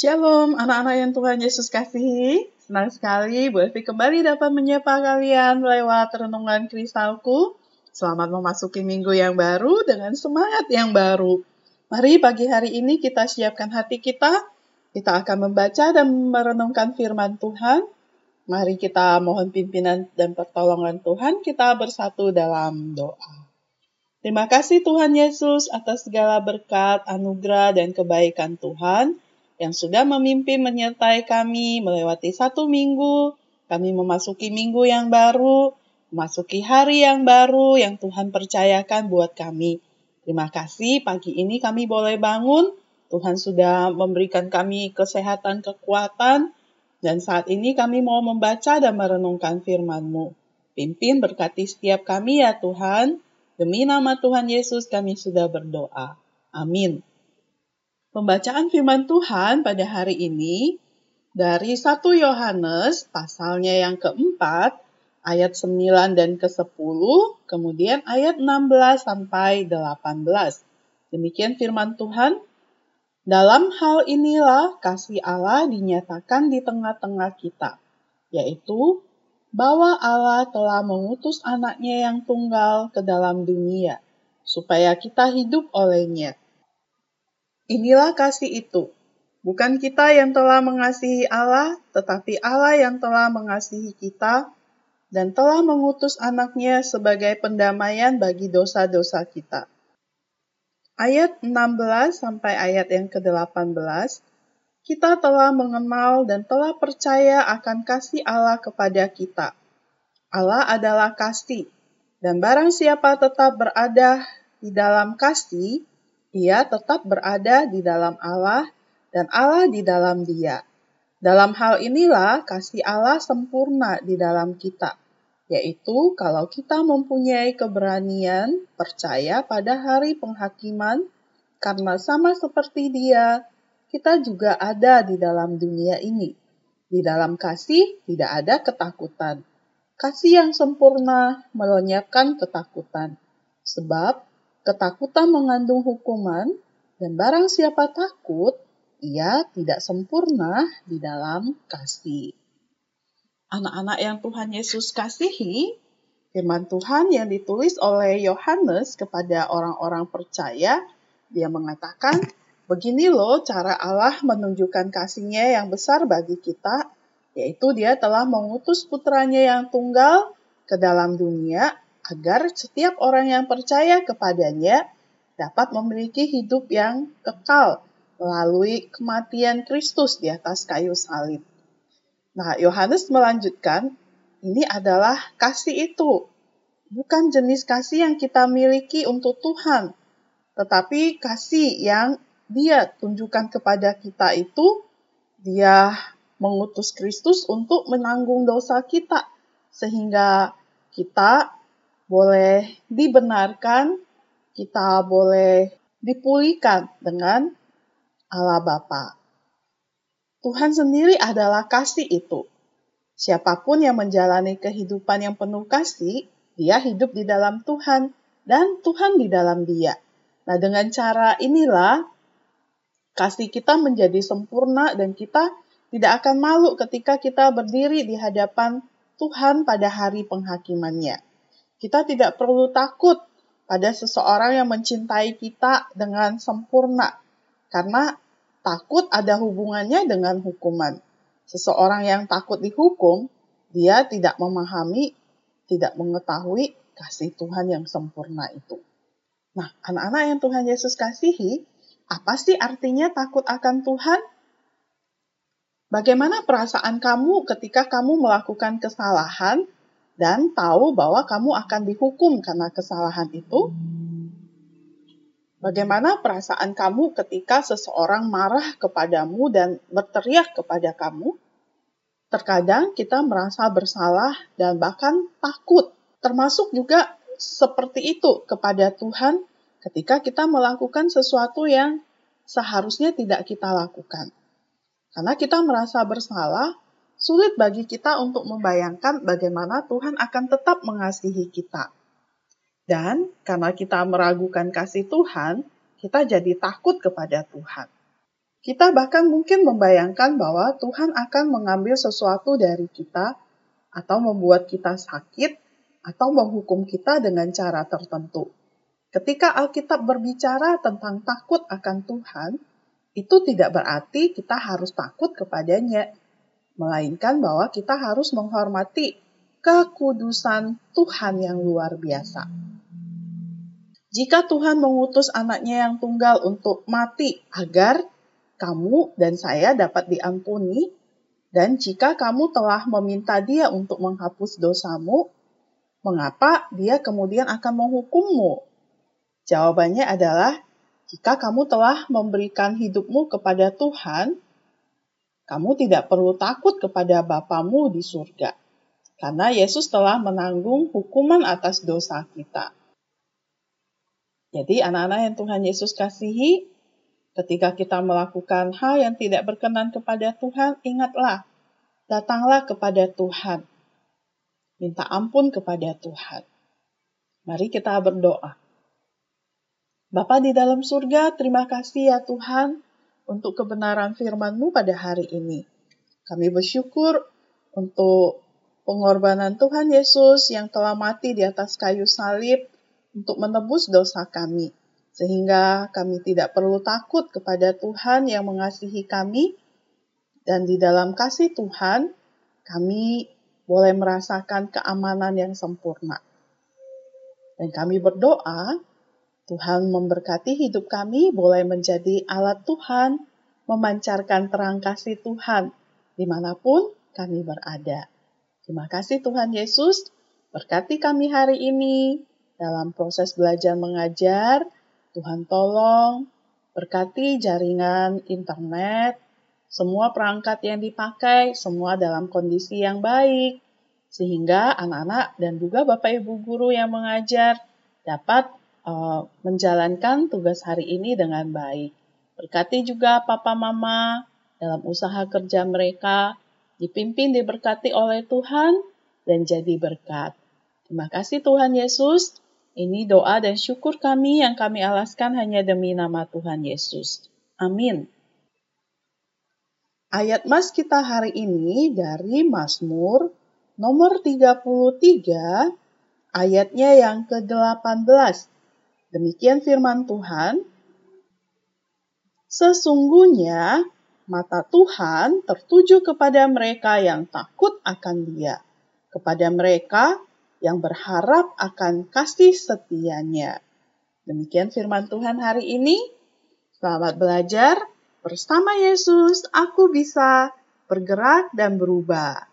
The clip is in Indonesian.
Shalom anak-anak yang Tuhan Yesus kasihi. Senang sekali Bu Evi kembali dapat menyapa kalian lewat renungan kristalku. Selamat memasuki minggu yang baru dengan semangat yang baru. Mari pagi hari ini kita siapkan hati kita. Kita akan membaca dan merenungkan firman Tuhan. Mari kita mohon pimpinan dan pertolongan Tuhan. Kita bersatu dalam doa. Terima kasih Tuhan Yesus atas segala berkat, anugerah, dan kebaikan Tuhan yang sudah memimpin menyertai kami melewati satu minggu. Kami memasuki minggu yang baru, memasuki hari yang baru yang Tuhan percayakan buat kami. Terima kasih pagi ini kami boleh bangun. Tuhan sudah memberikan kami kesehatan, kekuatan, dan saat ini kami mau membaca dan merenungkan firman-Mu. Pimpin berkati setiap kami ya Tuhan. Demi nama Tuhan Yesus kami sudah berdoa. Amin. Pembacaan firman Tuhan pada hari ini dari 1 Yohanes pasalnya yang keempat ayat 9 dan ke-10, kemudian ayat 16 sampai 18. Demikian firman Tuhan. Dalam hal inilah kasih Allah dinyatakan di tengah-tengah kita, yaitu bahwa Allah telah mengutus anaknya yang tunggal ke dalam dunia, supaya kita hidup olehnya. Inilah kasih itu. Bukan kita yang telah mengasihi Allah, tetapi Allah yang telah mengasihi kita dan telah mengutus anaknya sebagai pendamaian bagi dosa-dosa kita. Ayat 16 sampai ayat yang ke-18, kita telah mengenal dan telah percaya akan kasih Allah kepada kita. Allah adalah kasih, dan barang siapa tetap berada di dalam kasih, ia tetap berada di dalam Allah dan Allah di dalam dia. Dalam hal inilah kasih Allah sempurna di dalam kita, yaitu kalau kita mempunyai keberanian percaya pada hari penghakiman, karena sama seperti dia, kita juga ada di dalam dunia ini. Di dalam kasih tidak ada ketakutan. Kasih yang sempurna melenyapkan ketakutan. Sebab Ketakutan mengandung hukuman, dan barang siapa takut, ia tidak sempurna di dalam kasih. Anak-anak yang Tuhan Yesus kasihi, firman Tuhan yang ditulis oleh Yohanes kepada orang-orang percaya, dia mengatakan, begini loh cara Allah menunjukkan kasihnya yang besar bagi kita, yaitu dia telah mengutus putranya yang tunggal ke dalam dunia agar setiap orang yang percaya kepadanya dapat memiliki hidup yang kekal melalui kematian Kristus di atas kayu salib. Nah, Yohanes melanjutkan, ini adalah kasih itu, bukan jenis kasih yang kita miliki untuk Tuhan, tetapi kasih yang dia tunjukkan kepada kita itu, dia mengutus Kristus untuk menanggung dosa kita, sehingga kita boleh dibenarkan, kita boleh dipulihkan dengan Allah Bapa. Tuhan sendiri adalah kasih itu. Siapa pun yang menjalani kehidupan yang penuh kasih, dia hidup di dalam Tuhan dan Tuhan di dalam dia. Nah, dengan cara inilah kasih kita menjadi sempurna dan kita tidak akan malu ketika kita berdiri di hadapan Tuhan pada hari penghakimannya. Kita tidak perlu takut pada seseorang yang mencintai kita dengan sempurna, karena takut ada hubungannya dengan hukuman. Seseorang yang takut dihukum, dia tidak memahami, tidak mengetahui kasih Tuhan yang sempurna itu. Nah, anak-anak yang Tuhan Yesus kasihi, apa sih artinya takut akan Tuhan? Bagaimana perasaan kamu ketika kamu melakukan kesalahan dan tahu bahwa kamu akan dihukum karena kesalahan itu? Bagaimana perasaan kamu ketika seseorang marah kepadamu dan berteriak kepada kamu? Terkadang kita merasa bersalah dan bahkan takut, termasuk juga seperti itu kepada Tuhan ketika kita melakukan sesuatu yang seharusnya tidak kita lakukan. Karena kita merasa bersalah, sulit bagi kita untuk membayangkan bagaimana Tuhan akan tetap mengasihi kita. Dan karena kita meragukan kasih Tuhan, kita jadi takut kepada Tuhan. Kita bahkan mungkin membayangkan bahwa Tuhan akan mengambil sesuatu dari kita atau membuat kita sakit atau menghukum kita dengan cara tertentu. Ketika Alkitab berbicara tentang takut akan Tuhan, itu tidak berarti kita harus takut kepadanya, melainkan bahwa kita harus menghormati kekudusan Tuhan yang luar biasa. Jika Tuhan mengutus anaknya yang tunggal untuk mati agar kamu dan saya dapat diampuni, dan jika kamu telah meminta dia untuk menghapus dosamu, mengapa dia kemudian akan menghukummu? Jawabannya adalah, jika kamu telah memberikan hidupmu kepada Tuhan, kamu tidak perlu takut kepada Bapamu di surga. Karena Yesus telah menanggung hukuman atas dosa kita. Jadi anak-anak yang Tuhan Yesus kasihi, ketika kita melakukan hal yang tidak berkenan kepada Tuhan, ingatlah, datanglah kepada Tuhan. Minta ampun kepada Tuhan. Mari kita berdoa. Bapa di dalam surga, terima kasih ya Tuhan untuk kebenaran firman-Mu pada hari ini. Kami bersyukur untuk pengorbanan Tuhan Yesus yang telah mati di atas kayu salib untuk menebus dosa kami. Sehingga kami tidak perlu takut kepada Tuhan yang mengasihi kami. Dan di dalam kasih Tuhan, kami boleh merasakan keamanan yang sempurna. Dan kami berdoa Tuhan memberkati hidup kami, boleh menjadi alat Tuhan, memancarkan terang kasih Tuhan di mana pun kami berada. Terima kasih Tuhan Yesus, berkati kami hari ini dalam proses belajar mengajar. Tuhan tolong berkati jaringan internet, semua perangkat yang dipakai, semua dalam kondisi yang baik, sehingga anak-anak dan juga Bapak Ibu guru yang mengajar dapat menjalankan tugas hari ini dengan baik. Berkati juga papa mama dalam usaha kerja mereka, dipimpin diberkati oleh Tuhan dan jadi berkat. Terima kasih Tuhan Yesus. Ini doa dan syukur kami yang kami alaskan hanya demi nama Tuhan Yesus. Amin. Ayat mas kita hari ini dari Mazmur nomor 33 ayatnya yang ke-18 Demikian firman Tuhan. Sesungguhnya mata Tuhan tertuju kepada mereka yang takut akan Dia, kepada mereka yang berharap akan kasih setianya. Demikian firman Tuhan hari ini. Selamat belajar bersama Yesus. Aku bisa bergerak dan berubah.